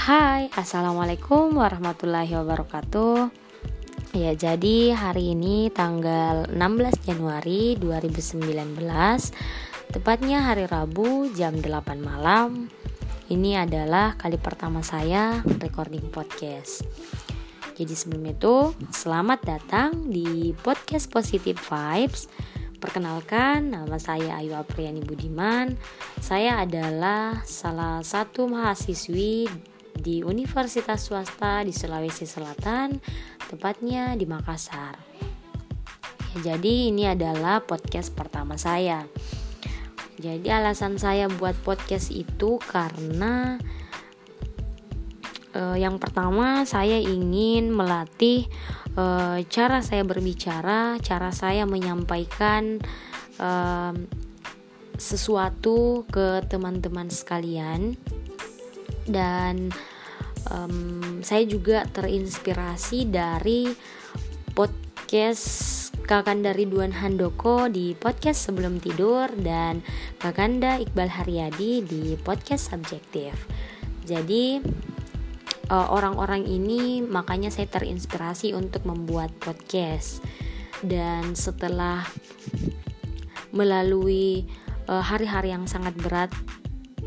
Hai, Assalamualaikum warahmatullahi wabarakatuh. Ya, jadi hari ini tanggal 16 Januari 2019 Tepatnya hari Rabu jam 8 malam. Ini adalah kali pertama saya recording podcast. Jadi sebelum itu, selamat datang di podcast Positive Vibes. Perkenalkan, nama saya Ayu Apriani Budiman. Saya adalah salah satu mahasiswi di Universitas Swasta di Sulawesi Selatan, tepatnya di Makassar. Ya, jadi ini adalah podcast pertama saya. Jadi alasan saya buat podcast itu karena uh, yang pertama saya ingin melatih uh, cara saya berbicara, cara saya menyampaikan uh, sesuatu ke teman-teman sekalian dan um, saya juga terinspirasi dari podcast Kakanda Ridwan Handoko di podcast sebelum tidur dan Kakanda Iqbal Haryadi di podcast subjektif. Jadi uh, orang-orang ini makanya saya terinspirasi untuk membuat podcast dan setelah melalui uh, hari-hari yang sangat berat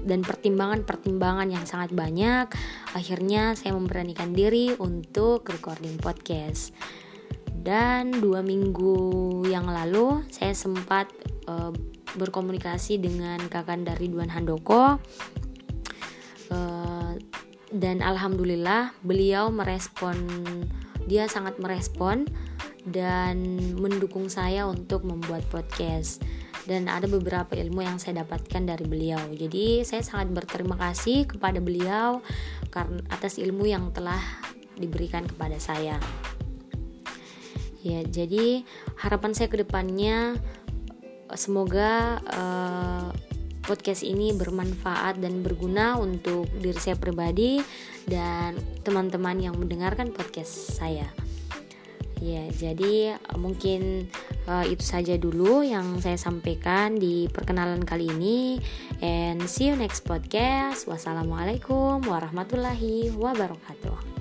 dan pertimbangan-pertimbangan yang sangat banyak akhirnya saya memberanikan diri untuk recording podcast. Dan dua minggu yang lalu saya sempat uh, berkomunikasi dengan kakak dari Duan Handoko. Uh, dan alhamdulillah beliau merespon dia sangat merespon dan mendukung saya untuk membuat podcast dan ada beberapa ilmu yang saya dapatkan dari beliau. Jadi saya sangat berterima kasih kepada beliau karena atas ilmu yang telah diberikan kepada saya. Ya, jadi harapan saya ke depannya semoga uh, podcast ini bermanfaat dan berguna untuk diri saya pribadi dan teman-teman yang mendengarkan podcast saya. Ya, jadi mungkin uh, itu saja dulu yang saya sampaikan di perkenalan kali ini. And see you next podcast. Wassalamualaikum warahmatullahi wabarakatuh.